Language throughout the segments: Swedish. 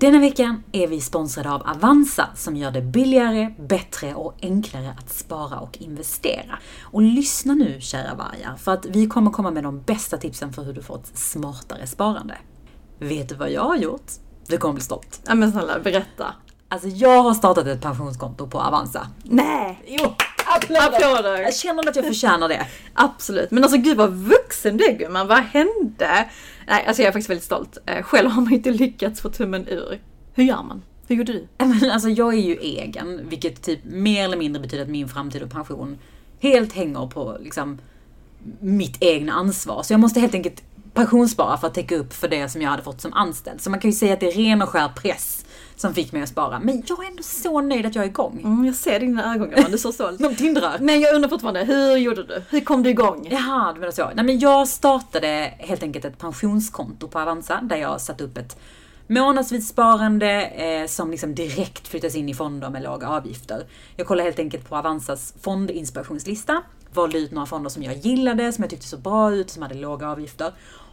Denna veckan är vi sponsrade av Avanza som gör det billigare, bättre och enklare att spara och investera. Och lyssna nu kära vargar, för att vi kommer komma med de bästa tipsen för hur du får ett smartare sparande. Vet du vad jag har gjort? Du kommer bli stolt. Ja men snälla, berätta. Alltså jag har startat ett pensionskonto på Avanza. Nej! Jo, Applåder! Jag känner att jag förtjänar det. Absolut. Men alltså gud vad vuxen du är gumman, vad hände? Nej, alltså jag är faktiskt väldigt stolt. Eh, Själv har man inte lyckats få tummen ur. Hur gör man? Hur gjorde du? Men alltså jag är ju egen, vilket typ mer eller mindre betyder att min framtid och pension helt hänger på liksom mitt egna ansvar. Så jag måste helt enkelt pensionsspara för att täcka upp för det som jag hade fått som anställd. Så man kan ju säga att det är ren och skär press som fick mig att spara. Men jag är ändå så nöjd att jag är igång. Mm, jag ser dina ögon gumman, du är så stolt. De tindrar. Men jag undrar fortfarande, hur gjorde du? Hur kom du igång? Jaha, du menar så. Nej men jag startade helt enkelt ett pensionskonto på Avanza där jag satte upp ett månadsvis sparande eh, som liksom direkt flyttas in i fonder med låga avgifter. Jag kollade helt enkelt på Avanzas fondinspirationslista, valde ut några fonder som jag gillade, som jag tyckte såg bra ut, som hade låga avgifter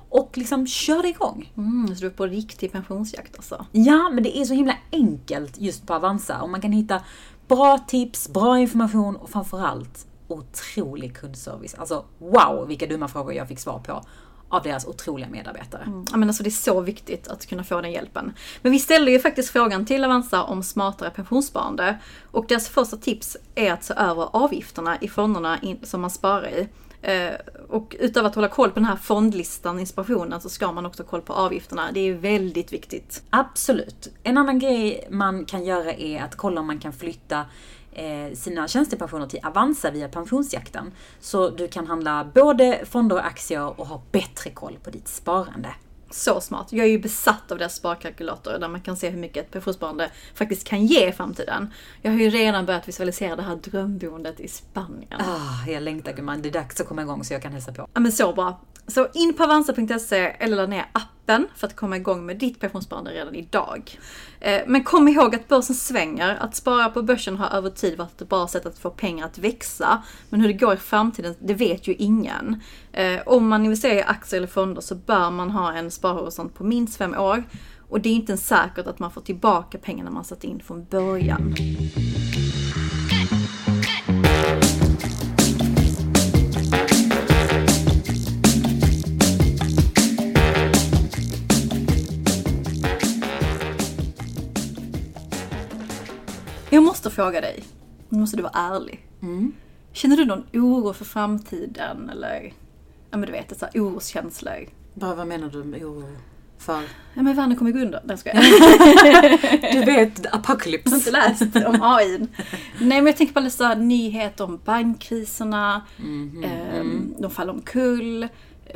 och liksom körde igång. Mm, så du är på riktig pensionsjakt alltså? Ja, men det är så himla enkelt just på Avanza och man kan hitta bra tips, bra information och framförallt otrolig kundservice. Alltså wow, vilka dumma frågor jag fick svar på av deras otroliga medarbetare. Mm. Ja, men alltså det är så viktigt att kunna få den hjälpen. Men vi ställde ju faktiskt frågan till Avanza om smartare pensionssparande. Och deras första tips är att se över avgifterna i fonderna som man sparar i. Eh, och utöver att hålla koll på den här fondlistan, inspirationen, så ska man också ha koll på avgifterna. Det är väldigt viktigt. Absolut. En annan grej man kan göra är att kolla om man kan flytta eh, sina tjänstepensioner till Avanza via pensionsjakten. Så du kan handla både fonder och aktier och ha bättre koll på ditt sparande. Så smart. Jag är ju besatt av deras sparkalkylator där man kan se hur mycket ett pensionssparande faktiskt kan ge i framtiden. Jag har ju redan börjat visualisera det här drömboendet i Spanien. Ah, jag längtar gumman, det är dags att komma igång så jag kan hälsa på. Ja men så bra. Så in på avanza.se eller ladda ner appen för att komma igång med ditt pensionssparande redan idag. Eh, men kom ihåg att börsen svänger. Att spara på börsen har över tid varit ett bra sätt att få pengar att växa. Men hur det går i framtiden, det vet ju ingen. Eh, om man investerar i aktier eller fonder så bör man ha en sparhorisont på minst fem år. Och det är inte ens säkert att man får tillbaka pengarna man satt in från början. Fråga dig, nu måste du vara ärlig. Känner du någon oro för framtiden eller, ja men du vet, ett så här oroskänslor? Vad, vad menar du med oro för? Ja men världen kommer gå under. Nej jag skojar. Du vet, the Jag har inte läst om AI. Nej men jag tänker på alla så här nyheter om bankkriserna, ehm, de faller omkull,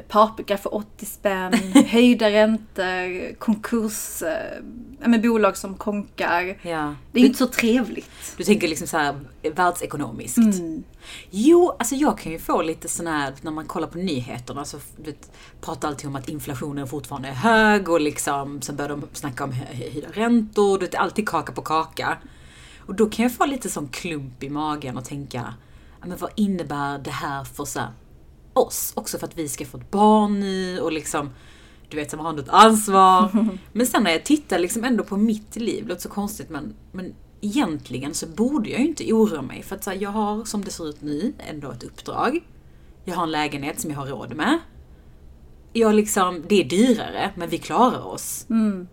paprika för 80 spänn, höjda räntor, konkurs, eh, ja, men bolag som konkar. Ja. Det är ju inte så trevligt. Du tänker liksom så här världsekonomiskt. Mm. Jo, alltså jag kan ju få lite sån här, när man kollar på nyheterna så du vet, pratar alltid om att inflationen fortfarande är hög och liksom, sen börjar de snacka om hö- höjda räntor, du vet, alltid kaka på kaka. Och då kan jag få lite sån klump i magen och tänka, men vad innebär det här för så här, oss? Också för att vi ska få ett barn nu och liksom, du vet, som har ett ansvar. Men sen när jag tittar liksom ändå på mitt liv, det låter så konstigt men, men egentligen så borde jag ju inte oroa mig för att här, jag har, som det ser ut nu, ändå ett uppdrag. Jag har en lägenhet som jag har råd med. Jag liksom, det är dyrare, men vi klarar oss.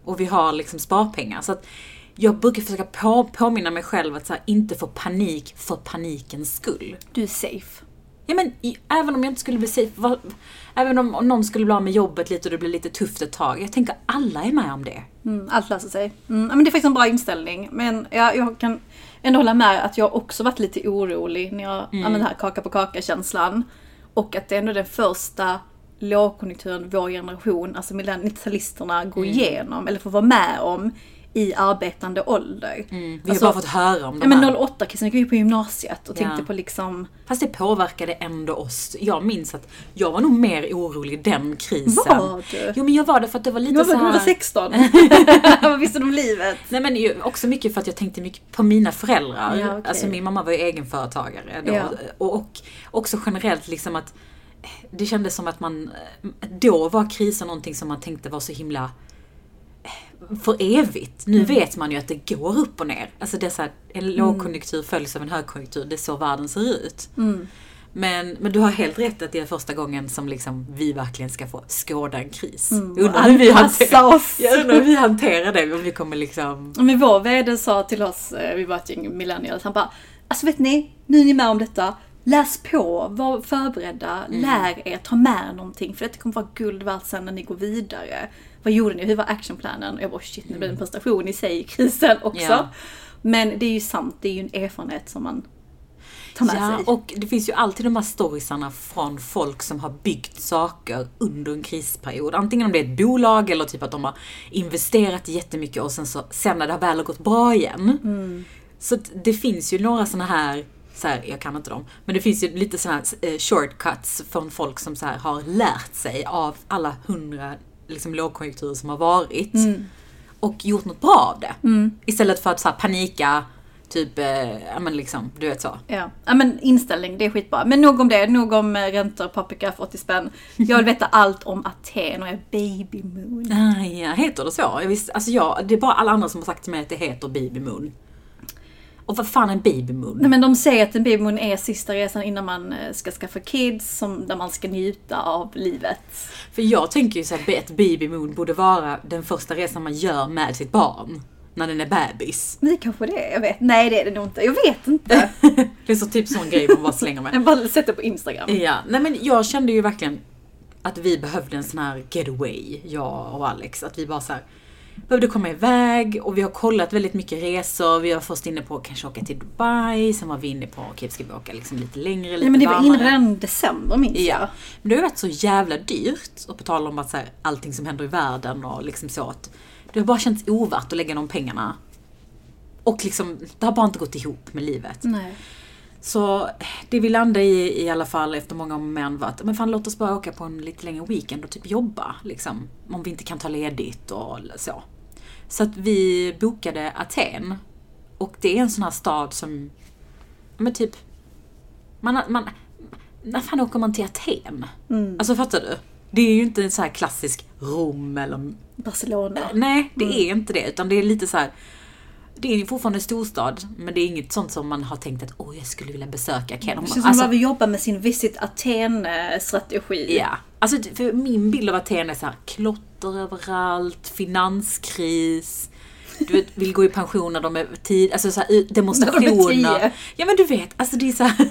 Och vi har liksom sparpengar. Så att jag brukar försöka på, påminna mig själv att här, inte få panik för panikens skull. Du är safe. Ja men i, även om jag inte skulle bli safe, vad, även om, om någon skulle bli av med jobbet lite och det blir lite tufft ett tag. Jag tänker alla är med om det. Mm, allt löser sig. Mm, men det är faktiskt en bra inställning. Men jag, jag kan ändå hålla med att jag också varit lite orolig när jag, ja, men den här kaka på kaka-känslan. Och att det är ändå den första lågkonjunkturen vår generation, alltså millennialisterna, går igenom, eller får vara med om i arbetande ålder. Vi har Alltså, bara fått höra om Ja de men här. 08 krisen gick på gymnasiet och tänkte Ja. på liksom... Fast det påverkade ändå oss. Jag minns att jag var nog mer orolig den krisen. Var du? Jo men jag var det för att det var lite Du var så väl här... 16? Vad visste du om livet? Nej men också mycket för att jag tänkte mycket på mina föräldrar. Ja, okej. Alltså min mamma var ju egenföretagare då. Ja. Och, och också generellt liksom att det kändes som att man, då var kriser någonting som man tänkte var så himla för evigt. Nu vet man ju att det går upp och ner. Alltså här, en lågkonjunktur följs av en högkonjunktur. Det är så världen ser ut. Men, men du har helt rätt att det är första gången som liksom vi verkligen ska få skåda en kris. Jag undrar hur vi hanterar, oss. jag undrar hur vi hanterar det. Om vi kommer liksom... Men vår VD sa till oss, eh, vi var ett gäng millennials, han bara Alltså vet ni, nu är ni med om detta. Läs på, var förberedda, lär er, ta med någonting. För det kommer vara guld värt sen när ni går vidare. Vad gjorde ni? Hur var actionplanen? Och jag bara shit, nu blir det en prestation i sig i krisen också. Ja. Men det är ju sant, det är ju en erfarenhet som man tar med Ja, sig. och det finns ju alltid de här storiesarna från folk som har byggt saker under en krisperiod. Antingen om det är ett bolag eller typ att de har investerat jättemycket och sen så, sen när det väl har gått bra igen. Så att det finns ju några såna här, så här, jag kan inte dem, men det finns ju lite såna här eh, shortcuts från folk som så här har lärt sig av alla hundra liksom, lågkonjunkturer som har varit. Och gjort något bra av det. Istället för att så här, panika, typ, eh, ja men liksom, du vet så. Ja. ja, men inställning, det är skitbra. Men nog om det, nog om eh, räntor, paprika för 80 spänn. Jag vill veta allt om Aten och baby moon. Ah, ja, heter det så? Jag visste, alltså jag, det är bara alla andra som har sagt till mig att det heter baby moon. Och vad fan är en baby moon? Nej, men de säger att en baby moon är sista resan innan man eh, ska skaffa kids, som, där man ska njuta av livet. För jag tänker ju så att ett baby moon borde vara den första resan man gör med sitt barn. När den är bebis. Men det kanske det är, jag vet. Nej det är det nog inte. Jag vet inte. Det är så typ sån grej man bara slänger med. Bara sätter på Instagram. Ja, nej men jag kände ju verkligen att vi behövde en sån här getaway, jag och Alex. Att vi bara så här behövde komma iväg och vi har kollat väldigt mycket resor. Vi var först inne på att kanske åka till Dubai, sen var vi inne på okej, ska vi åka liksom lite längre, lite Nej men det var varmare. inne redan december minns jag. Ja, men det har varit så jävla dyrt. Och på tal om att så här, allting som händer i världen och liksom så att det har bara känts ovärt att lägga de pengarna. Och liksom, det har bara inte gått ihop med livet. Nej. Så det vi landade i i alla fall efter många om men var att, men fan låt oss bara åka på en lite längre weekend och typ jobba liksom. Om vi inte kan ta ledigt och så. Så att vi bokade Aten. Och det är en sån här stad som, men typ, man, man, när fan åker man till Aten? Alltså fattar du? Det är ju inte en sån här klassisk Rom eller Barcelona. Nej, det är inte det. Utan det är lite så här. Det är ju fortfarande en storstad, men det är inget sånt som man har tänkt att åh, jag skulle vilja besöka Ken. Det känns som Alltså, man behöver jobba med sin Visit Aten-strategi. ja. Alltså, för min bild av Aten är så här, klotter överallt, finanskris. Du vet, vill gå i pension när de är tid, alltså så här, de demonstrationer. tio. Ja men du vet, alltså det är så här,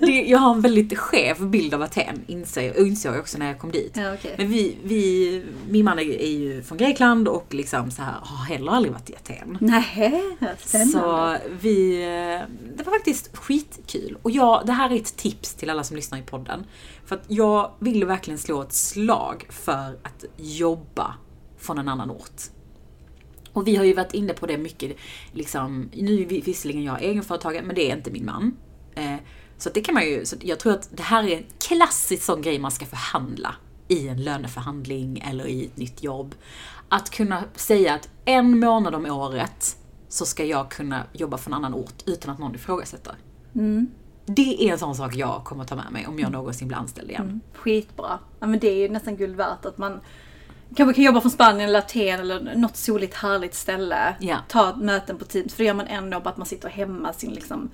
det, Jag har en väldigt skev bild av Aten, inser, insåg jag också när jag kom dit. Ja, okej. Men vi, vi, min man är, ju från Grekland och liksom så här, har heller aldrig varit i Aten. Nej. Så vi, det var faktiskt skitkul. Och jag, det här är ett tips till alla som lyssnar i podden. För att jag vill verkligen slå ett slag för att jobba från en annan ort. Och vi har ju varit inne på det mycket, liksom, nu är vi- visserligen jag egenföretagare, men det är inte min man. Eh, så att det kan man ju, så att jag tror att det här är en klassisk sån grej man ska förhandla i en löneförhandling eller i ett nytt jobb. Att kunna säga att en månad om året så ska jag kunna jobba från annan ort utan att någon ifrågasätter. Det är en sån sak jag kommer ta med mig om jag någonsin blir anställd igen. Skitbra. Ja, men det är ju nästan guld värt att man kanske kan jobba från Spanien eller Aten eller något soligt härligt ställe. Ja. Ta möten på Teams. För det gör man ändå bara att man sitter hemma sin liksom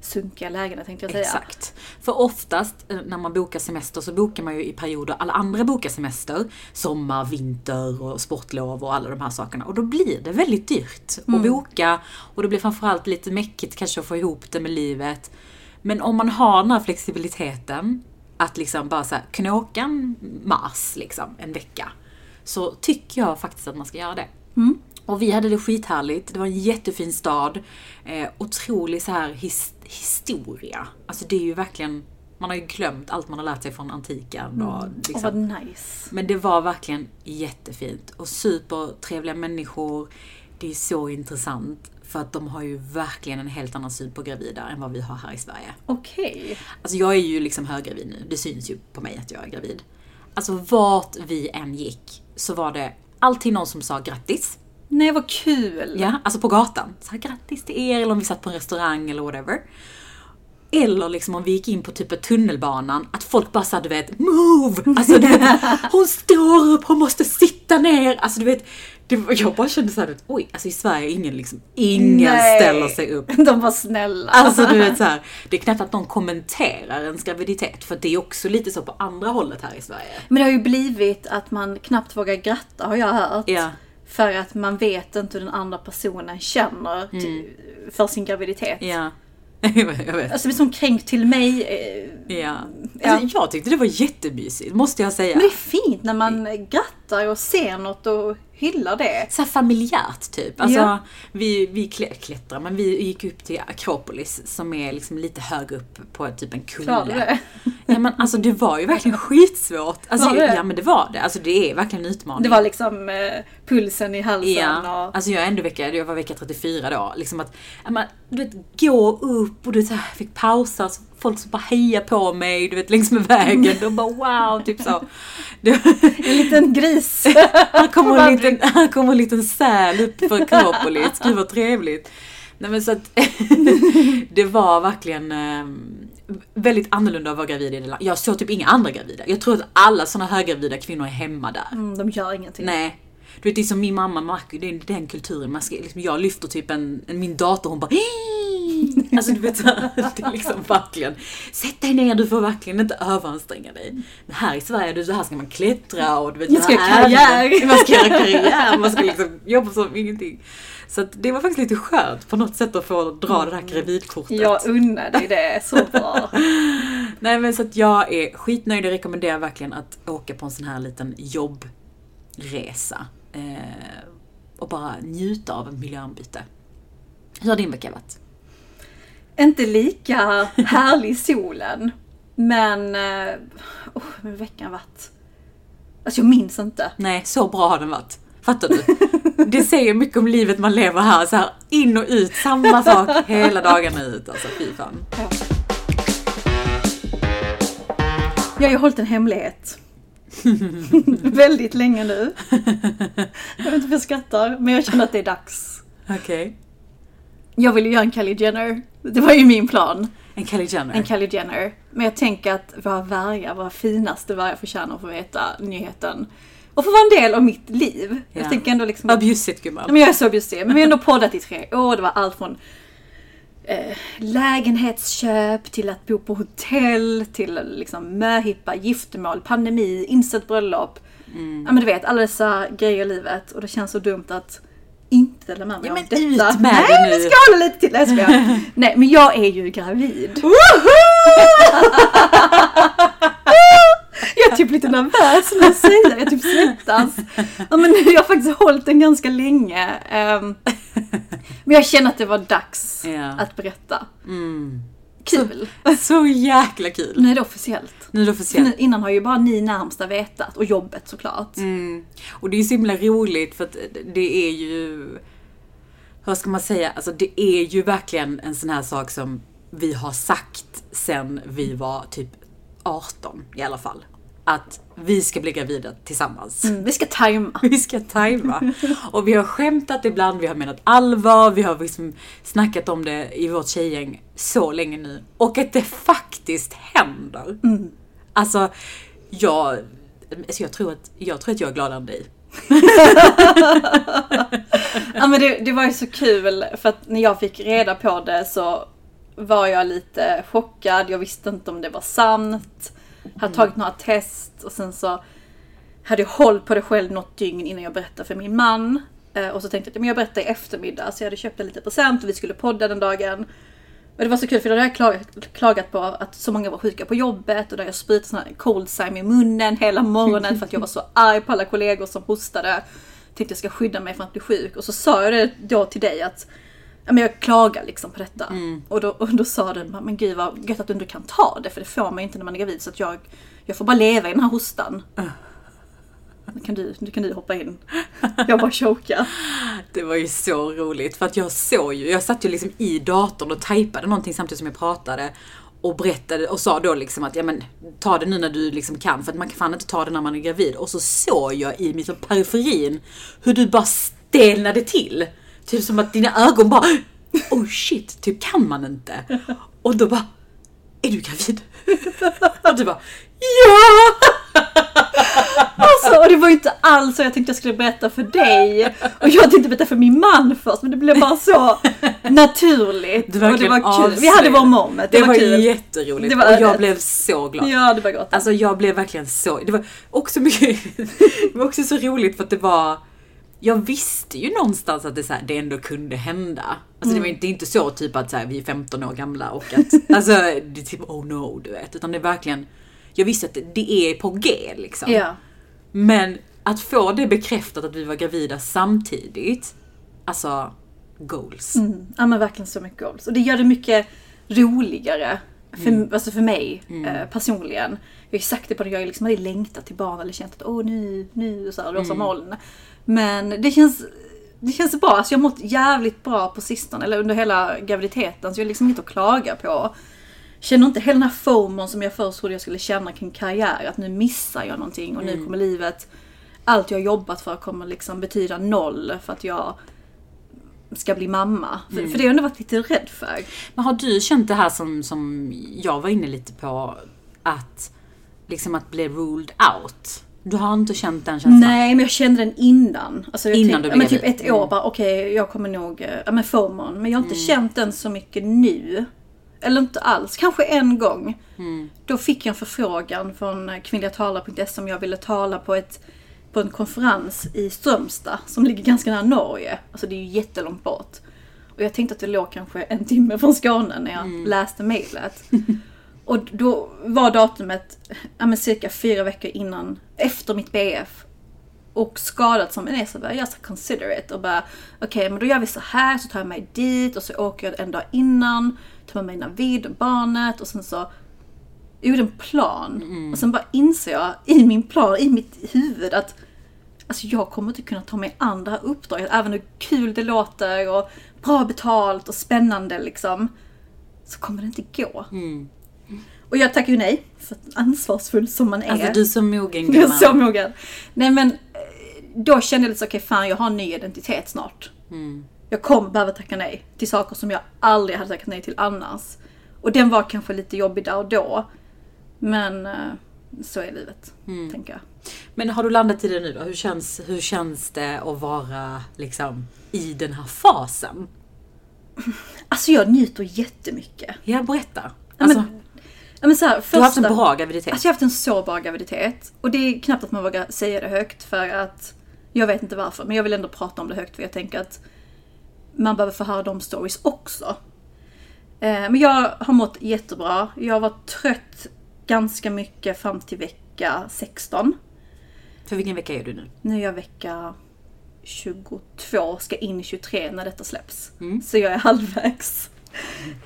sunkiga lägenhet tänkte jag säga. Exakt. För oftast eh, när man bokar semester så bokar man ju i perioder alla andra bokar semester. Sommar, vinter och sportlov och alla de här sakerna. Och då blir det väldigt dyrt att boka. Och det blir framförallt lite mäckigt kanske att få ihop det med livet. Men om man har den här flexibiliteten att liksom bara så här, kunna åka en mars liksom, en vecka. Så tycker jag faktiskt att man ska göra det. Och vi hade det skithärligt. Det var en jättefin stad. Eh, otrolig så här his, historia. Alltså det är ju verkligen, man har ju glömt allt man har lärt sig från antiken. Och Åh liksom. vad nice. Men det var verkligen jättefint. Och supertrevliga människor. Det är så intressant. För att de har ju verkligen en helt annan syn på gravida än vad vi har här i Sverige. Okej. Alltså jag är ju liksom höggravid nu. Det syns ju på mig att jag är gravid. Alltså vart vi än gick så var det alltid någon som sa grattis. Nej vad kul. Ja, alltså på gatan. Så här, grattis till er, eller om vi satt på en restaurang eller whatever. Eller liksom om vi gick in på typ tunnelbanan, att folk bara sa du vet, move! Alltså du vet, hon står upp, hon måste sitta ner. Alltså du vet, Det, jag bara kände såhär, oj, alltså i Sverige ingen liksom, ingen Nej. ställer sig upp. De var snälla. Alltså du vet så här, det är knappt att någon kommenterar ens graviditet för det är också lite så på andra hållet här i Sverige. Men det har ju blivit att man knappt vågar gratta har jag hört. Ja. För att man vet inte hur den andra personen känner till, för sin graviditet. Ja. jag vet. Alltså det är som kränkt till mig. eh, Ja. Ja. Alltså, jag tyckte det var jättemysigt, måste jag säga. Men det är fint när man grattar och ser något och hyllar det. så familjärt typ. Alltså, Ja. vi, vi klä- klättrar, men vi gick upp till Akropolis som är liksom lite högre upp på typ en kulle. Ja men alltså det var ju verkligen skitsvårt. Alltså, Var det? Ja men det var det. Alltså det är verkligen en utmaning. Det var liksom eh, pulsen i halsen Ja, och... alltså jag är ändå vecka, jag var vecka 34 då. Liksom att, ja, men, du vet, gå upp och du vet, så här, fick pausa, så folk som bara hejar på mig, du vet längs med vägen. De bara wow, typ så. Det, En liten gris. här kommer en liten, här kommer en liten säl upp för Akropolis, gud vad trevligt. Nej men så att det var verkligen eh, väldigt annorlunda att vara gravid i det landet. Jag såg typ inga andra gravida. Jag tror att alla såna höggravida kvinnor är hemma där. Mm, de gör ingenting. Nej. Du vet, det är som min mamma, det är den kulturen. Man ska, liksom, jag lyfter typ en, en, min dator hon bara "Hii!" Alltså du vet, det är liksom verkligen. Sätt dig ner, du får verkligen inte överanstränga dig. Men här i Sverige, du, så här ska man klättra och du vet, Man ska göra karriär. Man ska göra karriär, man ska liksom jobba som ingenting. Så att det var faktiskt lite skönt på något sätt att få dra det här gravidkortet. Jag unnar dig det så bra. Nej men så att jag är skitnöjd, jag rekommenderar verkligen att åka på en sån här liten jobbresa. Eh, och bara njuta av miljöombyte. Hur har din vecka varit? Inte lika härlig i solen. Men... eh, Oh, hur veckan varit? Alltså jag minns inte. Nej, så bra har den varit. Fattar du? Det säger mycket om livet man lever här, så här in och ut, samma sak hela dagarna ut. Alltså fy fan. Jag har ju hållit en hemlighet. Väldigt länge nu. Jag vet inte varför jag skrattar, men jag känner att det är dags. Okej. Jag ville göra en Kylie Jenner. Det var ju min plan. En Kylie Jenner. En Kylie Jenner. Men jag tänker att våra vargar, våra finaste vargar förtjänar att få veta nyheten. Och få vara en del av mitt liv. Ja. Jag tänker ändå liksom... Vad bjussigt Ja, gumman. men jag är så bjussig. Men vi har ändå poddat i tre år. Det var allt från eh, lägenhetsköp till att bo på hotell till liksom möhippa, giftermål, pandemi, inställt bröllop. Mm. Ja men du vet, alla dessa grejer i livet. Och det känns så dumt att inte dela med mig Ja, av men detta. ut med Nej, det nu. men ska hålla lite till. Nej, jag. Nej, men jag är ju gravid. Jag är typ lite nervös när jag säger det. Jag typ svettas. Ja, men jag har faktiskt hållit den ganska länge. Ehm, Men jag känner att det var dags Ja. att berätta. Mm. Kul. Så jäkla kul. Nu är det officiellt. Nu är det officiellt. innan har ju bara ni närmsta vetat. Och jobbet såklart. Mm. Och det är så himla roligt för att det är ju... Vad ska man säga? Alltså det är ju verkligen en sån här sak som vi har sagt sen vi var typ 18 i alla fall. Att vi ska bli gravida tillsammans. Mm, vi ska tajma. Vi ska tajma. Och vi har skämtat ibland, vi har menat allvar, vi har liksom snackat om det i vårt tjejgäng så länge nu. Och att det faktiskt händer. Alltså, jag, alltså jag, tror att, jag tror att jag är gladare än dig. Ja men det, det var ju så kul för att när jag fick reda på det så var jag lite chockad. Jag visste inte om det var sant. Hade tagit några test och sen så hade jag hållit på det själv något dygn innan jag berättade för min man. Eh, Och så tänkte jag att ja, men jag berättar i eftermiddag. Så jag hade köpt en liten present och vi skulle podda den dagen. Och det var så kul för då hade jag klagat, klagat på att så många var sjuka på jobbet och där jag sprutade sån här cold i munnen hela morgonen för att jag var så arg på alla kollegor som hostade. Tänkte jag ska skydda mig från att bli sjuk. Och så sa jag det då till dig att men jag klagar liksom på detta. Och, då, och då sa du, men gud vad gött att du inte kan ta det för det får man inte när man är gravid. Så att jag, jag får bara leva i den här hostan. Nu kan du, nu kan du hoppa in. Jag bara chokar. Det var ju så roligt för att jag såg ju, jag satt ju liksom i datorn och typade någonting samtidigt som jag pratade och berättade och sa då liksom att ja men ta det nu när du liksom kan för att man kan fan inte ta det när man är gravid. Och så såg jag i mitt periferin hur du bara stelnade till. Typ som att dina ögon bara oh shit, typ kan man inte. Och då bara är du gravid? Och du bara ja! Alltså, och det var ju inte alls så jag tänkte jag skulle berätta för dig. Och jag tänkte berätta för min man först, men det blev bara så naturligt. Du och det var kul. Vi hade vår moment. Det, Det var kul. jätteroligt Det var och jag blev så glad. Ja, det var gott. Alltså jag blev verkligen så, det var också mycket, det var också så roligt för att det var, jag visste ju någonstans att det, så här, det ändå kunde hända. Alltså det var inte, det är inte så typ att så här, vi är 15 år gamla och att, alltså det är typ oh no du vet. Utan det är verkligen, jag visste att det, är på G liksom. Ja. Men att få det bekräftat att vi var gravida samtidigt, alltså goals. Mm. Ja men verkligen så mycket goals. Och det gör det mycket roligare för, Mm. alltså för mig eh, personligen. Jag har ju sagt det på det, jag har liksom aldrig längtat till barn eller känt att åh nu, nu, så här, rosa Mm. moln. Men det känns, det känns bra. Alltså jag har mått jävligt bra på sistone, eller under hela graviditeten. Så jag har liksom inget att klaga på. Känner inte hela den här FOMON som jag först trodde jag skulle känna kring karriär. Att nu missar jag någonting och nu kommer livet, allt jag har jobbat för kommer liksom betyda noll för att jag ska bli mamma. För, för det har jag ändå varit lite rädd för. Men har du känt det här som, som jag var inne lite på, att liksom att bli ruled out? Du har inte känt den känslan? Nej, men jag kände den innan. Alltså jag Innan tänk- du ja, men blev typ ett gravid. år bara, okej jag kommer nog, eh, ja men FOMON. Men jag har inte Mm. känt den så mycket nu. Eller inte alls, kanske en gång. Mm. Då fick jag en förfrågan från eh, kvinnligatalare.se om jag ville tala på, ett, på en konferens i Strömstad som ligger ganska nära Norge. Alltså det är ju jättelångt bort. Och jag tänkte att det låg kanske en timme från Skåne när jag Mm. läste mejlet. Och då var datumet ja, cirka fyra veckor innan, efter mitt BF. Och skadat som en är så bara, jag ska consider it. Och bara, okej men då gör vi så här, så tar jag mig dit och så åker jag en dag innan. Tar med mig Navid och barnet och sen så gjorde en plan. Och sen bara inser jag i min plan, i mitt huvud att Alltså jag kommer inte kunna ta mig an det här uppdraget, även hur kul det låter och bra betalt och spännande liksom. Så kommer det inte gå. Mm. Och jag tackar ju nej, för ansvarsfull som man är. Alltså du är så mogen Jag är gumman. så mogen. Nej men, eh, då kände jag lite så, okej fan jag har en ny identitet snart. Mm. Jag kommer behöva tacka nej till saker som jag aldrig hade tackat nej till annars. Och den var kanske lite jobbig där och då. Men eh, så är livet, Mm. tänker jag. Men har du landat i det nu då? Hur känns, hur känns det att vara liksom i den här fasen? Alltså jag njuter jättemycket. Ja, berätta. Alltså, men, men så här, du har haft en första- bra graviditet. Alltså jag har haft en så bra graviditet. Och det är knappt att man vågar säga det högt för att jag vet inte varför, men jag vill ändå prata om det högt för jag tänker att man behöver få höra de stories också. Eh, Men jag har mått jättebra. Jag var trött ganska mycket fram till vecka 16. För vilken vecka är du nu? Nu är jag vecka 22, ska in i 23 när detta släpps. Mm. Så jag är halvvägs.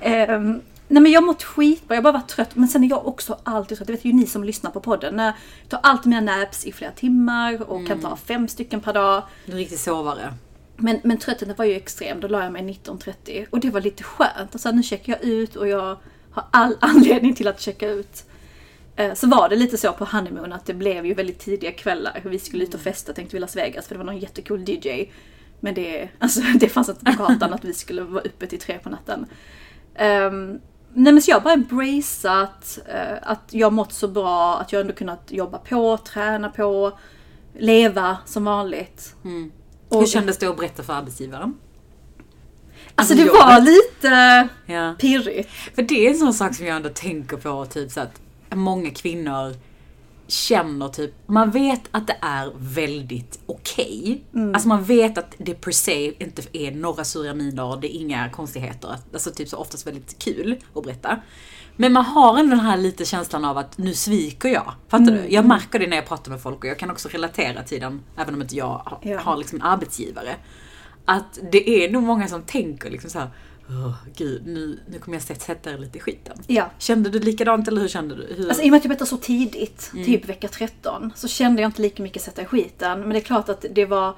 Ehm, nej men jag har mått skitbra, jag har bara varit trött. Men sen är jag också alltid trött. Det vet ju ni som lyssnar på podden. Jag tar alltid mina naps i flera timmar och kan ta fem stycken per dag. Du är riktig sovare. Men, men tröttheten var ju extrem, då la jag mig 19.30 och det var lite skönt. Alltså, nu checkar jag ut och jag har all anledning till att checka ut. Eh, Så var det lite så på honeymoon att det blev ju väldigt tidiga kvällar. Vi skulle ut och festa, tänkte vi Las Vegas för det var någon jättecool DJ. Men det, alltså, det fanns inte på kartan att vi skulle vara uppe till tre på natten. Um, nej men så jag har bara embraceat eh, att jag mått så bra, att jag ändå kunnat jobba på, träna på, leva som vanligt. Mm. Och- Hur kändes det att berätta för arbetsgivaren? Alltså Alltså, det jobbet. var lite Ja. pirrigt. För det är en sån sak som jag ändå tänker på, typ så att många kvinnor känner typ, man vet att det är väldigt okej. Alltså man vet att det per se inte är några sura miner, det är inga konstigheter. Alltså typ så oftast väldigt kul att berätta. Men man har ändå den här lite känslan av att nu sviker jag. Fattar du? Jag märker det när jag pratar med folk och jag kan också relatera till den, även om inte jag har, Ja. har liksom en arbetsgivare. Att det är nog många som tänker liksom så här. Åh gud, nu, nu kommer jag sätta er lite i skiten. Ja. Kände du likadant eller hur kände du? Hur? Alltså i och med att jag berättade så tidigt, Mm. typ vecka 13, så kände jag inte lika mycket sätta i skiten. Men det är klart att det var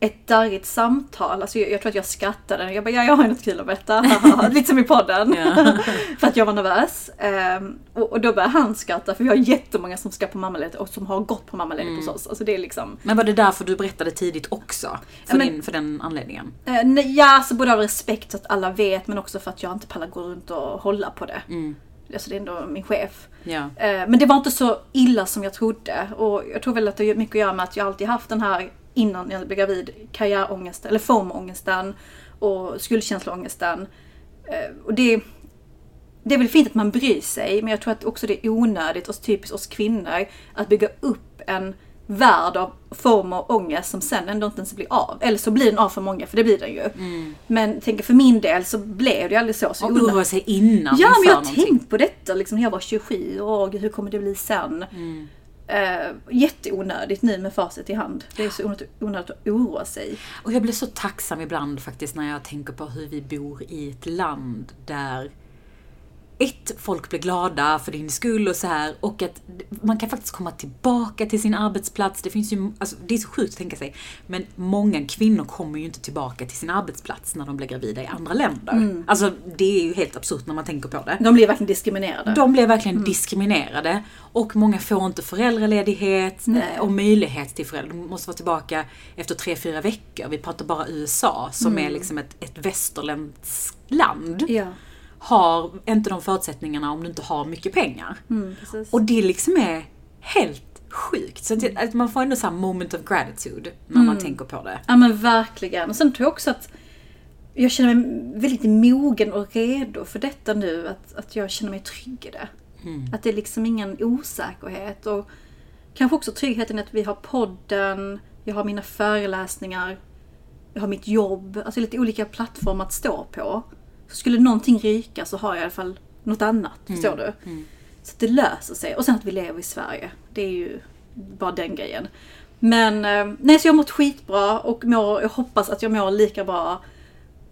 ett darrigt samtal. Alltså jag, jag tror att jag skrattade. Jag bara, ja jag har något kul att berätta. Lite som i podden. För att jag var nervös. Ehm, och, och då började han skratta, för vi har jättemånga som ska på mammaledighet och som har gått på mammaledighet Mm. hos oss. Alltså det är liksom... Men var det därför du berättade tidigt också? För, men- din, för den anledningen? Eh, nej, ja, alltså både av respekt så att alla vet men också för att jag inte pallar gå runt och hålla på det. Mm. Alltså det är ändå min chef. Ja. Eh, Men det var inte så illa som jag trodde. Och jag tror väl att det har mycket att göra med att jag alltid haft den här, innan jag blev gravid, karriärångesten, eller formångesten och skuldkänsloångesten. Eh, Och det, det är väl fint att man bryr sig, men jag tror att också det är onödigt, och typiskt oss kvinnor, att bygga upp en värld av form och ångest som sen ändå inte ens blir av. Eller så blir den av för många, för det blir den ju. Men tänker för min del så blev det aldrig så. så Och oroa sig innan Ja, men jag har tänkt på detta liksom, när jag var 27. Åh, gud, hur kommer det bli sen? Mm. Eh, jätteonödigt nu med facit i hand. Det är så onödigt, onödigt att oroa sig. Och jag blir så tacksam ibland faktiskt när jag tänker på hur vi bor i ett land där ett, folk blir glada för din skull och så här och att man kan faktiskt komma tillbaka till sin arbetsplats. Det finns ju, alltså det är så sjukt att tänka sig, men många kvinnor kommer ju inte tillbaka till sin arbetsplats när de blir gravida i andra länder. Mm. Alltså det är ju helt absurt när man tänker på det. De blir verkligen diskriminerade. De blir verkligen diskriminerade och många får inte föräldraledighet Nej. och möjlighet till föräldrar. De måste vara tillbaka efter tre, fyra veckor. Vi pratar bara USA som är liksom ett, ett västerländskt land. Ja, Har inte de förutsättningarna om du inte har mycket pengar. mm. Och det liksom är helt sjukt. Så att, man får ändå så moment of gratitude när man tänker på det. Ja men verkligen. Och sen tror jag också att jag känner mig väldigt mogen och redo för detta nu. Att, att jag känner mig trygg i det. Att det är liksom ingen osäkerhet. Och kanske också tryggheten i att vi har podden, jag har mina föreläsningar, jag har mitt jobb. Alltså lite olika plattformar att stå på. Så skulle någonting ryka så har jag i alla fall något annat. Förstår du? Så att det löser sig. Och sen att vi lever i Sverige. Det är ju bara den grejen. Men eh, nej, så jag har mått skitbra och mår, jag hoppas att jag mår lika bra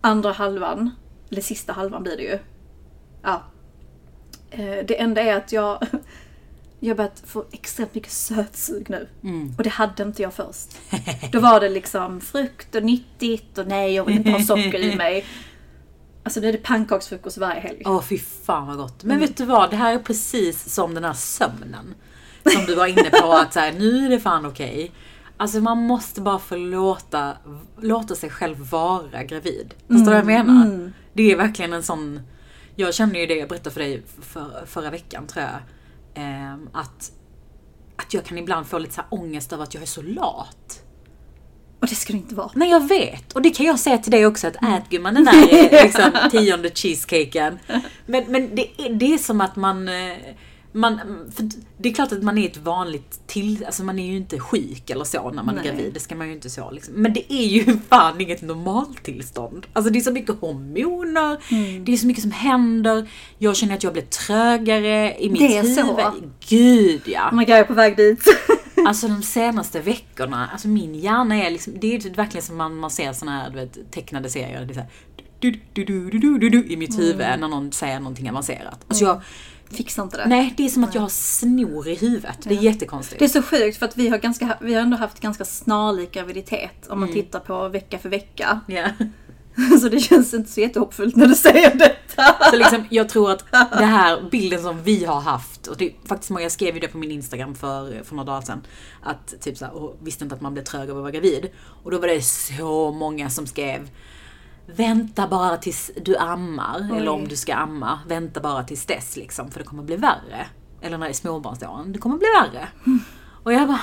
andra halvan. Eller sista halvan blir det ju. Ja. Eh, Det enda är att jag, jag har börjat få extremt mycket sötsug nu. Och det hade inte jag först. Då var det liksom frukt och nyttigt och nej, jag vill inte ha socker i mig. Alltså nu är det pannkaksfrukost varje helg. Åh fy fan vad gott. Men vet du vad, det här är precis som den här sömnen. Som du var inne på att så här, nu är det fan okej. Alltså man måste bara få låta, låta sig själv vara gravid. Förstår du vad jag menar? Det är verkligen en sån... Jag känner ju det, jag berättade för dig för, förra veckan tror jag. ehm, att, att jag kan ibland få lite så här ångest över att jag är så lat. Det ska det inte vara. Nej jag vet, och det kan jag säga till dig också att ät gumman den där liksom, tionde cheesecaken. Men, men det, är, det är som att man, eh, man, det är klart att man är ett vanligt till, alltså man är ju inte sjuk eller så när man Nej. är gravid, det ska man ju inte så liksom. Men det är ju fan inget normaltillstånd. Alltså det är så mycket hormoner, Mm. det är så mycket som händer, jag känner att jag blir trögare i mitt Det är huvud. så? Gud ja. Oh my god, jag är på väg dit. Alltså de senaste veckorna, alltså min hjärna är liksom, det är ju verkligen som man, man ser såna här du vet, tecknade serier. Det är så här, du, du, du, du, du, du, du, i mitt huvud när någon säger någonting avancerat. Alltså jag, Fixar inte det. nej det är som att jag har snor i huvudet. Det är jättekonstigt. Det är så sjukt för att vi har, ganska, vi har ändå haft ganska snarlik graviditet om man tittar på vecka för vecka. Ja. Så det känns inte så jättehoppfullt när du säger detta. Så liksom, jag tror att det här bilden som vi har haft, och det är faktiskt många, jag skrev ju det på min Instagram för, för några dagar sedan, att typ så här, och visste inte att man blev trög av att vara gravid. Och då var det så många som skrev Vänta bara tills du ammar, Oj. eller om du ska amma, vänta bara tills dess liksom, för det kommer bli värre. Eller när det är småbarnsåren, det kommer bli värre. Och jag bara,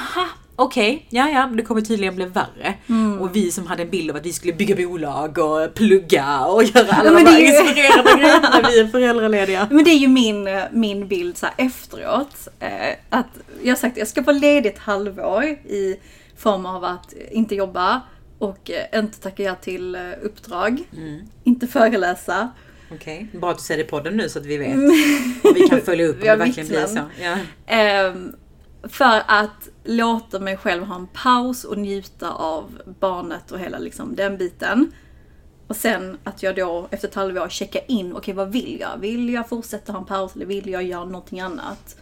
okej, ja ja, det kommer tydligen bli värre. Och vi som hade en bild av att vi skulle bygga bolag och plugga och göra alla men de här ju- inspirerande grejerna vi är föräldralediga. Men det är ju min, eh, min bild så efteråt. Eh, att jag har sagt att jag ska vara ledig ett halvår i form av att inte jobba och eh, inte tacka ja till uppdrag. Inte föreläsa. Okej, bra att du säger det i podden nu så att vi vet. Och vi kan följa upp om det verkligen blir så. Ja. Ehm, för att låta mig själv ha en paus och njuta av barnet och hela liksom, den biten. Och sen att jag då efter ett halvår checkar in, okej vad vill jag? Vill jag fortsätta ha en paus eller vill jag göra någonting annat?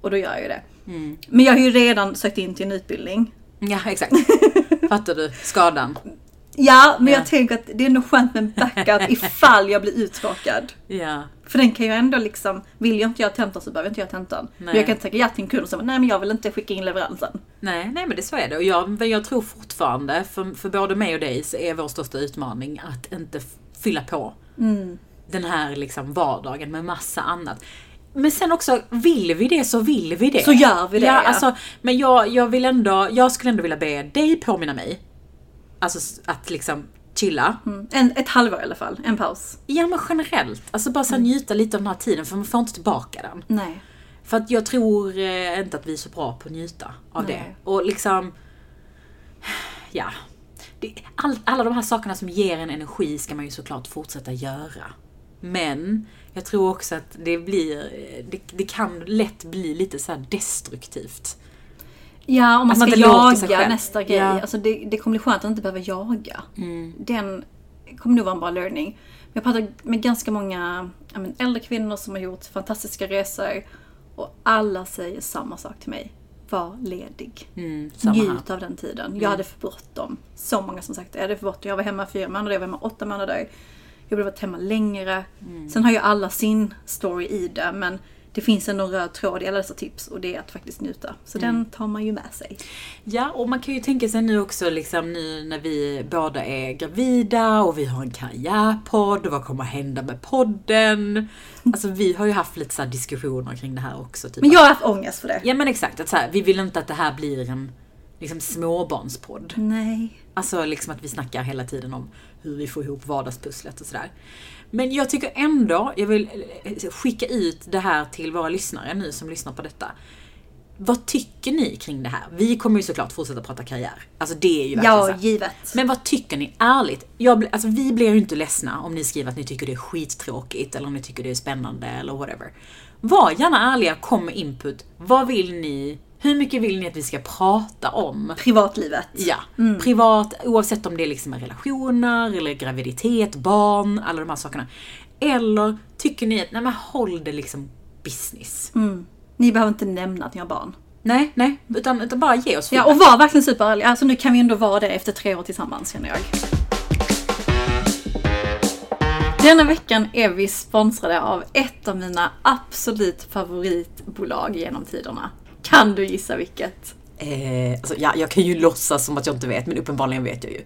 Och då gör jag det. Men jag har ju redan sökt in till en utbildning. ja, exakt. Fattar du? Skadan. Ja, men Ja. jag tänker att det är nog skönt med en backup ifall jag blir uttråkad. Ja. För den kan ju ändå liksom, vill jag inte göra tentan så behöver jag inte göra tentan. Men jag kan inte tacka ja till en kund och säga nej men jag vill inte skicka in leveransen. Nej, nej men det så är det. Och jag, jag tror fortfarande, för, för både mig och dig, så är vår största utmaning att inte fylla på den här liksom vardagen med massa annat. Men sen också, vill vi det så vill vi det. Så gör vi det, Ja, ja. Alltså, men jag, jag vill ändå, jag skulle ändå vilja be dig påminna mig. Alltså att liksom chilla. Mm. En, ett halvår i alla fall, en paus. Ja men generellt, alltså bara så här njuta lite av den här tiden för man får inte tillbaka den. Nej. För att jag tror eh, inte att vi är så bra på att njuta av Nej. det. Och liksom, ja. Det, all, alla de här sakerna som ger en energi ska man ju såklart fortsätta göra. Men jag tror också att det blir, det, det kan lätt bli lite så här destruktivt. Ja, om man man ska jaga nästa grej. Ja. Mm. Alltså det, det kommer bli skönt att inte behöva jaga. Den kommer nog vara en bra learning. Jag pratar med ganska många men, äldre kvinnor som har gjort fantastiska resor. Och alla säger samma sak till mig. Var ledig. Mm. Njut av den tiden. Jag hade för bråttom. Så många som sagt det. Jag hade för bråttom. Jag var hemma fyra månader, jag var hemma åtta månader. Jag borde varit hemma längre. Mm. Sen har ju alla sin story i det. Men det finns en röd tråd i alla dessa tips och det är att faktiskt njuta. Så Mm. den tar man ju med sig. Ja, och man kan ju tänka sig nu också liksom nu när vi båda är gravida och vi har en karriärpodd och vad kommer hända med podden? Alltså vi har ju haft lite så diskussioner kring det här också. Typ Men jag har haft ångest för det. Ja men exakt, att så här, vi vill inte att det här blir en liksom, småbarnspodd. Nej. Alltså liksom att vi snackar hela tiden om hur vi får ihop vardagspusslet och sådär. Men jag tycker ändå, jag vill eh, skicka ut det här till våra lyssnare nu som lyssnar på detta. Vad tycker ni kring det här? Vi kommer ju såklart fortsätta prata karriär. Alltså det är ju verkligen så Ja, här. givet. Men vad tycker ni? Ärligt. Jag, alltså, vi blir ju inte ledsna om ni skriver att ni tycker det är skittråkigt eller om ni tycker det är spännande eller whatever. Var gärna ärliga, kom med input. Vad vill ni? Hur mycket vill ni att vi ska prata om? Privatlivet. Ja, privat, oavsett om det är liksom relationer eller graviditet, barn, alla de här sakerna. Eller tycker ni att, nej men håll det liksom business. Ni behöver inte nämna att ni har barn. Nej, nej, utan, utan bara ge oss Ja, och var verkligen superärliga. Alltså nu kan vi ändå vara det efter tre år tillsammans känner jag. Denna veckan är vi sponsrade av ett av mina absolut favoritbolag genom tiderna. Kan du gissa vilket? Eh, alltså, ja, jag kan ju låtsas som att jag inte vet, men uppenbarligen vet jag ju.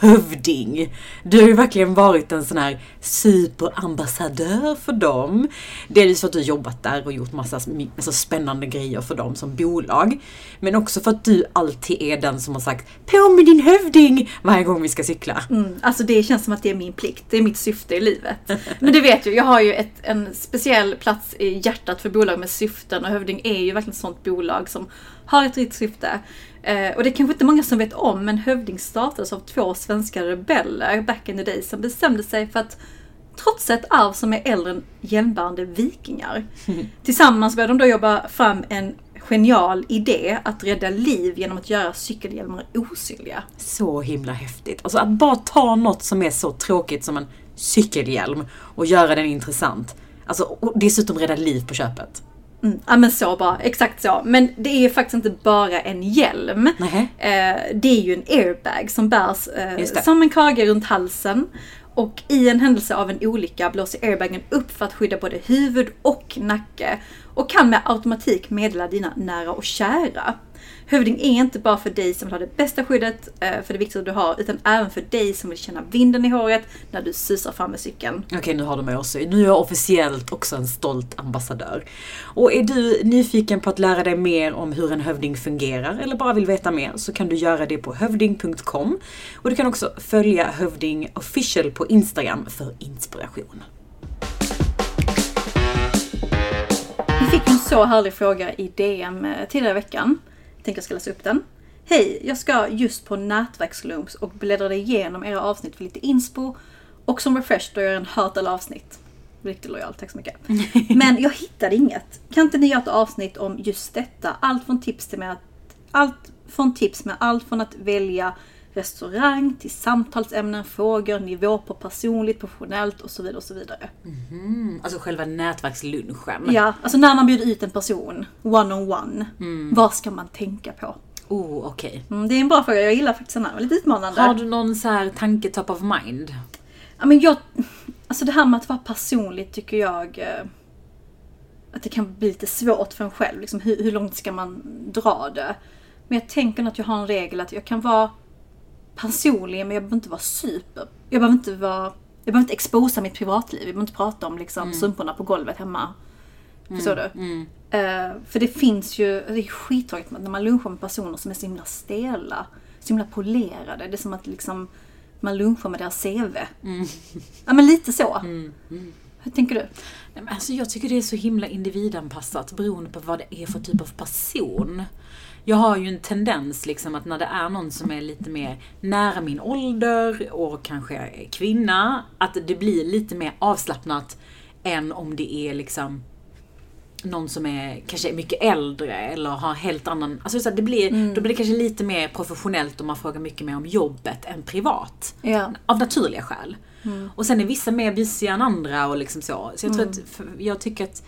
Hövding! Du har ju verkligen varit en sån här superambassadör för dem. Dels för att du har jobbat där och gjort massa alltså, spännande grejer för dem som bolag. Men också för att du alltid är den som har sagt På med din hövding! varje gång vi ska cykla. Mm, alltså det känns som att det är min plikt, det är mitt syfte i livet. Men du vet ju, jag har ju ett, en speciell plats i hjärtat för bolag med syften och Hövding är ju verkligen ett sånt bolag som har ett rikt syfte. Eh, och det är kanske inte många som vet om, men Hövding startades av två svenska rebeller back in the day som bestämde sig för att trotsa ett arv som är äldre än jämnbärande vikingar. Tillsammans började de då jobba fram en genial idé att rädda liv genom att göra cykelhjälmar osynliga. Så himla häftigt. Alltså att bara ta något som är så tråkigt som en cykelhjälm och göra den intressant. Alltså, och dessutom rädda liv på köpet. Mm, ja men så bara, exakt så. Men det är ju faktiskt inte bara en hjälm. Eh, det är ju en airbag som bärs eh, som en krage runt halsen. Och i en händelse av en olycka blåser airbagen upp för att skydda både huvud och nacke. Och kan med automatik meddela dina nära och kära. Hövding är inte bara för dig som vill ha det bästa skyddet eh, för det viktiga du har, utan även för dig som vill känna vinden i håret när du susar fram med cykeln. Okej, nu har du mig också. Nu är jag officiellt också en stolt ambassadör. Och är du nyfiken på att lära dig mer om hur en hövding fungerar eller bara vill veta mer så kan du göra det på hövding.com. Och du kan också följa Hövding official på Instagram för inspiration. Vi fick en så härlig fråga i DM eh, tidigare i veckan. Tänker jag ska läsa upp den. Hej, jag ska just på nätverkslunch och bläddrade igenom era avsnitt för lite inspo och som refresh då jag redan hört alla avsnitt. Riktigt lojal, tack så mycket. Men jag hittade inget. Kan inte ni göra ett avsnitt om just detta? Allt från tips till med att, allt från tips med allt från att välja restaurang till samtalsämnen, frågor, nivå på personligt, professionellt och så vidare och så vidare. Mm, alltså själva nätverkslunchen. Ja, alltså när man bjuder ut en person one on one, vad ska man tänka på? Oh, okej. Mm, det är en bra fråga, jag gillar faktiskt den här, lite utmanande. Har du någon så här tanke top of mind? Ja, men jag, alltså det här med att vara personlig tycker jag eh, att det kan bli lite svårt för en själv. Liksom, hur, hur långt ska man dra det? Men jag tänker att jag har en regel att jag kan vara personlig men jag behöver inte vara super. Jag behöver inte vara jag behöver inte exposa mitt privatliv. Jag behöver inte prata om liksom, sumporna på golvet hemma. Förstår du? Eh, för det finns ju, det är skittråkigt när man lunchar med personer som är så himla stela. Så himla polerade. Det är som att liksom man lunchar med deras CV. Ja men lite så. Hur tänker du? Nej, men Alltså jag tycker det är så himla individanpassat beroende på vad det är för typ av person. Jag har ju en tendens liksom att när det är någon som är lite mer nära min ålder och kanske är kvinna, att det blir lite mer avslappnat än om det är liksom någon som är kanske är mycket äldre eller har helt annan... Alltså så att det blir, Då blir det kanske lite mer professionellt om man frågar mycket mer om jobbet än privat. Ja. Av naturliga skäl. Och sen är vissa mer busiga än andra och liksom så. Så jag tror att, för jag tycker att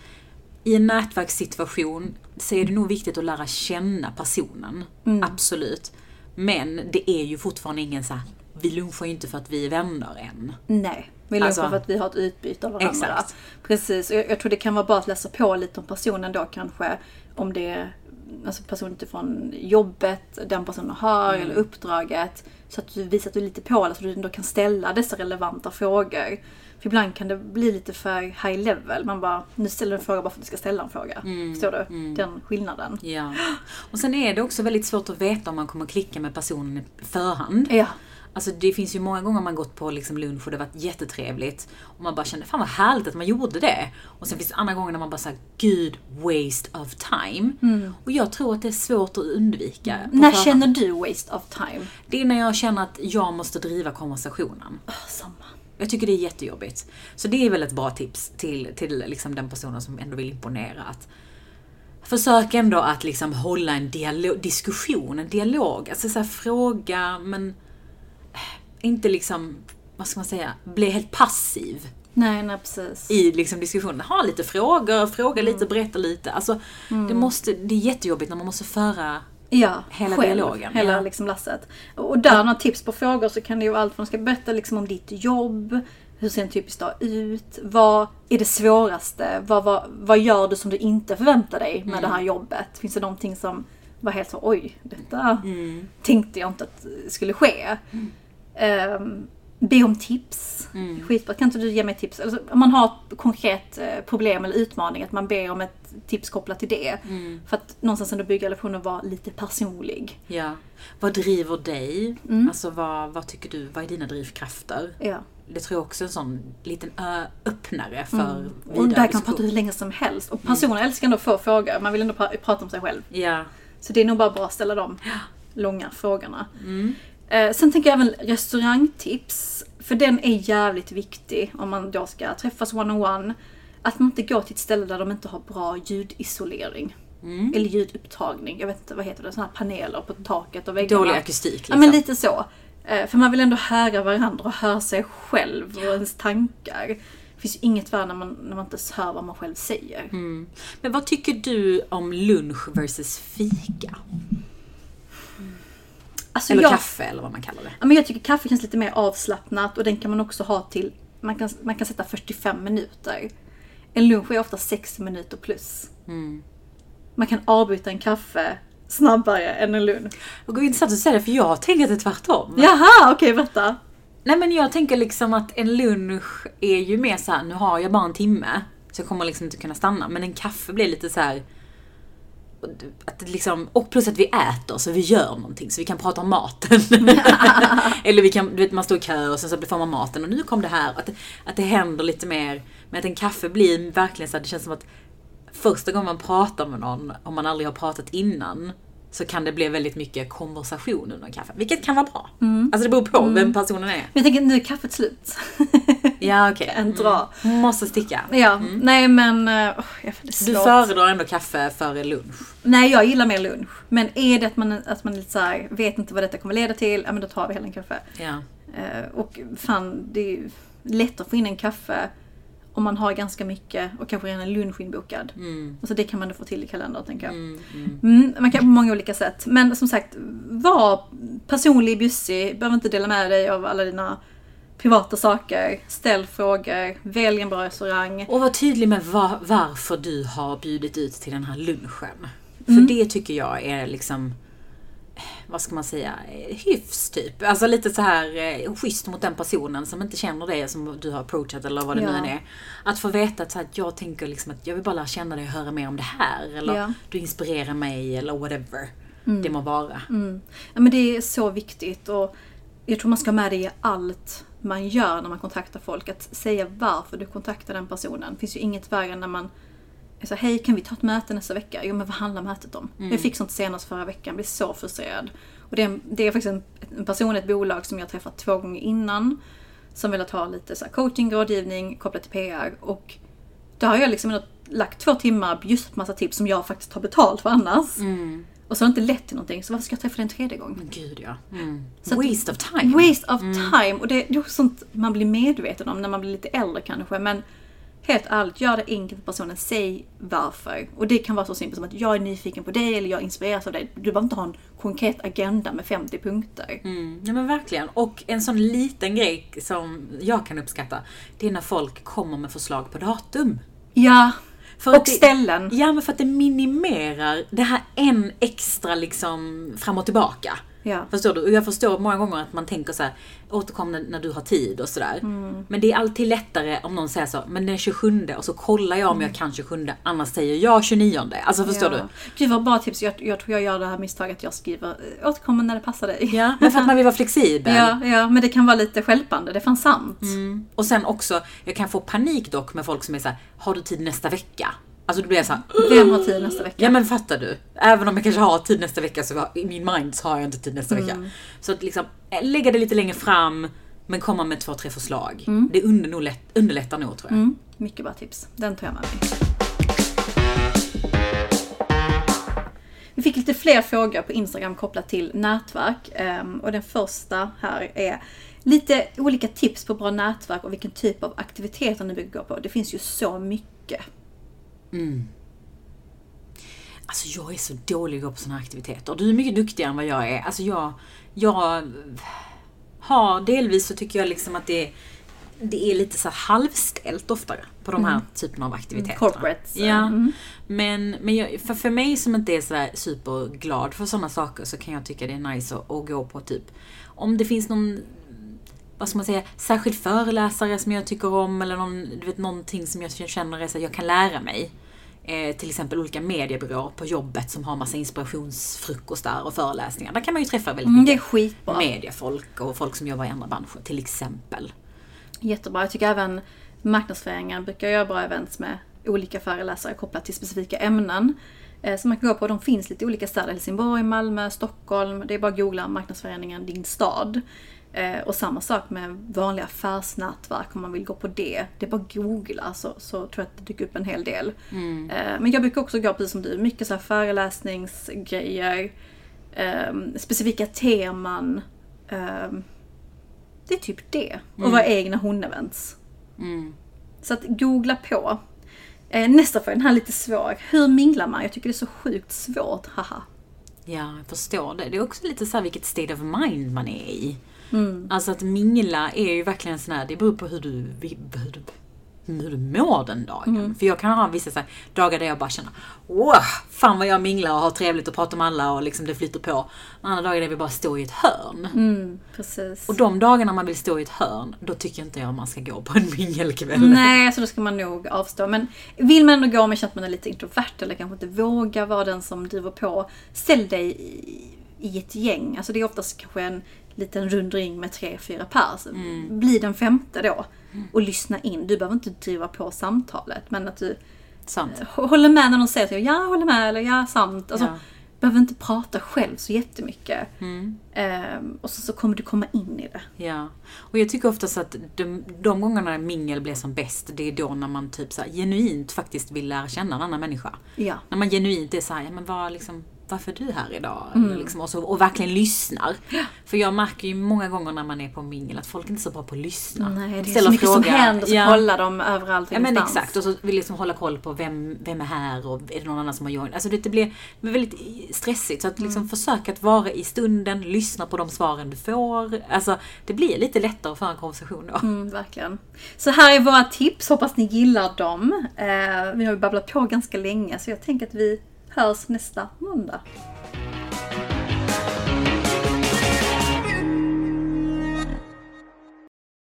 i en nätverkssituation så är det nog viktigt att lära känna personen. Absolut. Men det är ju fortfarande ingen så här, vi lunchar ju inte för att vi är vänner än. Nej, vi lunchar Alltså- för att vi har ett utbyte av varandra. Exakt. Precis, och jag, jag tror det kan vara bra att läsa på lite om personen då kanske. Om det är alltså personen utifrån jobbet den personen har eller uppdraget. Så att du visar att du är lite på så att du ändå kan ställa dessa relevanta frågor. För ibland kan det bli lite för high level. Man bara, nu ställer du en fråga bara för att du ska ställa en fråga. Förstår du? Den skillnaden. Ja. Och sen är det också väldigt svårt att veta om man kommer klicka med personen i förhand. Ja. Alltså det finns ju många gånger man gått på liksom lunch och det varit jättetrevligt. Och man bara kände, fan vad härligt att man gjorde det. Och sen finns det andra gånger när man bara säger gud waste of time. Och jag tror att det är svårt att undvika. på När känner du waste of time? Det är när jag känner att jag måste driva konversationen. Oh, samma. Jag tycker det är jättejobbigt. Så det är väl ett bra tips till, till liksom den personen som ändå vill imponera. Att försök ändå att liksom hålla en dialog, diskussion, en dialog. Alltså så här, fråga men eh, inte liksom, vad ska man säga, bli helt passiv Nej, nej precis. i liksom diskussionen. Ha lite frågor, fråga lite, berätta lite. Alltså, det, måste, det är jättejobbigt när man måste föra Ja, Hela själv, dialogen, Hela ja. liksom lasset. Och där, några tips på frågor så kan det ju vara allt från, ska berätta liksom om ditt jobb, hur ser en typisk dag ut, vad är det svåraste, vad, vad, vad gör du som du inte förväntar dig med det här jobbet? Finns det någonting som var helt så, oj, detta tänkte jag inte att skulle ske. Um, be om tips. Skitbra. Kan inte du ge mig tips? Alltså, om man har ett konkret eh, problem eller utmaning, att man ber om ett tips kopplat till det. För att någonstans ändå bygga relationen och vara lite personlig. Ja. Vad driver dig? Mm. Alltså vad, vad tycker du, vad är dina drivkrafter? Ja. Det tror jag också är en sån liten öppnare för Mm. Och där kan man prata hur länge som helst. Och personer älskar ändå att få frågor. Man vill ändå pra- prata om sig själv. Ja. Så det är nog bara bra att ställa de långa frågorna. Eh, sen tänker jag även restaurangtips. För den är jävligt viktig om man då ska träffas one-on-one. Att man inte går till ett ställe där de inte har bra ljudisolering. Eller ljudupptagning. Jag vet inte, vad heter det? Sådana här paneler på taket och väggarna. Dålig akustik liksom. Ja men lite så. Eh, För man vill ändå höra varandra och höra sig själv och ens tankar. Det finns ju inget värre när man, när man inte hör vad man själv säger. Men vad tycker du om lunch versus fika? Alltså Eller jag, kaffe eller vad man kallar det. Ja, men jag tycker kaffe känns lite mer avslappnat och den kan man också ha till, man kan, man kan sätta 45 minuter. En lunch är ofta 60 minuter plus. Man kan avbryta en kaffe snabbare än en lunch. Det går intressant att säga det för jag tänker att det är tvärtom. Jaha, okej berätta. Nej men jag tänker liksom att en lunch är ju mer så här, nu har jag bara en timme. Så jag kommer liksom inte kunna stanna. Men en kaffe blir lite så här. Att liksom, och plus att vi äter så vi gör någonting så vi kan prata om maten. Eller vi kan, du vet man står i kö och sen så får man maten och nu kom det här. Att, att det händer lite mer. Men att en kaffe blir verkligen så här, det känns som att första gången man pratar med någon, om man aldrig har pratat innan, så kan det bli väldigt mycket konversation under en kaffe. Vilket kan vara bra. Alltså det beror på vem personen är. Men jag tänker nu är kaffet slut. Ja okej. En dra. Hon måste sticka. Ja, nej men... Uh, jag är Du svårt. föredrar ändå kaffe före lunch? Nej, jag gillar mer lunch. Men är det att man, att man lite så här, vet inte vad detta kommer leda till, ja men då tar vi hellre en kaffe. Ja. Eh, och fan, det är ju lätt att få in en kaffe om man har ganska mycket och kanske redan en lunch inbokad. Mm. Och så det kan man då få till i kalendern tänker jag. Mm, mm. Mm, man kan på många olika sätt. Men som sagt, var personlig, bjussig. Behöver inte dela med dig av alla dina privata saker. Ställ frågor. Välj en bra restaurang. Och var tydlig med va- varför du har bjudit ut till den här lunchen. För det tycker jag är liksom... vad ska man säga, eh, hyfs typ. Alltså lite så här eh, schysst mot den personen som inte känner dig som du har approachat eller vad det Ja. nu än är. Att få veta att, så här, att jag tänker liksom att jag vill bara lära känna dig och höra mer om det här. Eller Ja. du inspirerar mig eller whatever Mm. det må vara. Ja, men det är så viktigt och jag tror man ska ha med det i allt man gör när man kontaktar folk. Att säga varför du kontaktar den personen. Det finns ju inget värre när man så här, hej kan vi ta ett möte nästa vecka? Jo men vad handlar mötet om? Jag fick sånt senast förra veckan, jag blev så frustrerad. Och det är, det är faktiskt en, en person, ett bolag som jag träffat två gånger innan. Som velat ha lite så coaching, rådgivning kopplat till PR. Och då har jag liksom lagt två timmar på just massa tips som jag faktiskt har betalt för annars. Och så har det inte lett till någonting, så varför ska jag träffa dig en tredje gång? Men gud ja. Mm. Så att- Waste of time. Waste of time. Och det, det är också sånt man blir medveten om när man blir lite äldre kanske. Men helt ärligt, gör det enkelt för personen. Säg varför. Och det kan vara så simpelt som att jag är nyfiken på dig eller jag inspireras av dig. Du behöver inte ha en konkret agenda med 50 punkter. Mm, ja men verkligen. Och en sån liten grej som jag kan uppskatta, det är när folk kommer med förslag på datum. Ja, För och det- ställen. Ja, men för att det minimerar det här en extra liksom fram och tillbaka. Ja. Förstår du? Och jag förstår många gånger att man tänker så här, återkom när, när du har tid och sådär. Mm. Men det är alltid lättare om någon säger så, men den 27 och så kollar jag om jag kan 27, annars säger jag 29. Alltså förstår Mm. ja. du? Gud vad bra tips. Jag, jag tror jag gör det här misstaget att jag skriver eh, återkommer när det passar dig. Ja, men för att man vill vara flexibel. ja, ja, men det kan vara lite stjälpande. Det fanns sant. Mm. Och sen också, jag kan få panik dock med folk som är så här, har du tid nästa vecka? Alltså då blir jag så här, Vem har tid nästa vecka? Ja men fattar du? Även om jag kanske har tid nästa vecka så i min mind så har jag inte tid nästa Mm. vecka. Så att liksom eh, lägga det lite längre fram men komma med två, tre förslag. Mm. Det under, nog lätt, underlättar nog tror jag. Mm, mycket bra tips. Den tar jag med mig. Vi fick lite fler frågor på Instagram kopplat till nätverk. ehm, Och den första här är lite olika tips på bra nätverk och vilken typ av aktiviteter ni gå på. Det finns ju så mycket. Alltså jag är så dålig på här aktiviteter. Du är mycket duktigare än vad jag är. Alltså jag, jag har delvis så tycker jag liksom att det, det är lite så halvställt oftare på de här typerna av aktiviteter. Corporates, Ja. mm. Men, men jag, för, för mig som inte är så superglad för sådana saker så kan jag tycka det är nice att, att gå på typ om det finns någon vad ska man säga, särskild föreläsare som jag tycker om eller någon, du vet, någonting som jag känner är så att jag kan lära mig. Eh, till exempel olika mediebyråer på jobbet som har massa inspirationsfrukostar och föreläsningar. Där kan man ju träffa väldigt Mm, mycket mediefolk och folk som jobbar i andra branscher till exempel. Jättebra. Jag tycker även marknadsföringar brukar göra bra events med olika föreläsare kopplat till specifika ämnen. eh, Som man kan gå på. De finns lite olika städer. Helsingborg, Malmö, Stockholm. Det är bara att googla marknadsföreningen din stad. Eh, Och samma sak med vanliga affärsnätverk om man vill gå på det. Det är bara att googla så, så tror jag att det dyker upp en hel del. Eh, Men jag brukar också gå precis som du, mycket så här föreläsningsgrejer. eh, Specifika teman. eh, Det är typ det. Och våra egna hon-events. Mm. Så att googla på. Eh, nästa fråga, den här är lite svår. Hur minglar man? Jag tycker det är så sjukt svårt, haha. Ja, jag förstår det. Det är också lite så här vilket state of mind man är i. Mm. Alltså att mingla är ju verkligen sån här, det beror på hur du, hur du, hur du mår den dagen. Mm. För jag kan ha vissa så här, dagar där jag bara känner wow, fan vad jag minglar och har trevligt och pratar med alla och liksom det flyter på. Andra dagar där vi bara står i ett hörn. Mm, precis. Och de dagarna man vill stå i ett hörn, då tycker inte jag man ska gå på en mingelkväll. Nej, så då ska man nog avstå. Men vill man ändå gå men känner att man är lite introvert eller kanske inte vågar vara den som driver på. Ställ dig i, i ett gäng. Alltså det är oftast kanske en liten rund ring med tre, fyra pers. Bli den femte då. Och lyssna in. Du behöver inte driva på samtalet. Men att du Sant. håller med när de säger till ja, håller med eller ja, sant. Alltså, Ja. behöver inte prata själv så jättemycket. Mm. Ehm, och så, så kommer du komma in i det. Ja, och jag tycker oftast att de, de gångerna mingel blir som bäst, det är då när man typ så här, genuint faktiskt vill lära känna en annan människa. Ja. När man genuint är såhär, ja men vad liksom, varför är du här idag? Mm. Eller liksom, och, så, och verkligen lyssnar. För jag märker ju många gånger när man är på mingel att folk inte är så bra på att lyssna. Nej, det är Ställer så mycket som frågor. händer så Ja. kollar de överallt och Ja men exakt, och så vill liksom hålla koll på vem, vem är här och är det någon annan som har joinat. Alltså det, det blir det blir väldigt stressigt. Så att liksom Mm. försök att vara i stunden, lyssna på de svaren du får. Alltså det blir lite lättare att föra en konversation då. Mm, verkligen. Så här är våra tips, hoppas ni gillar dem. Eh, vi har ju babblat på ganska länge så jag tänker att vi hörs nästa måndag.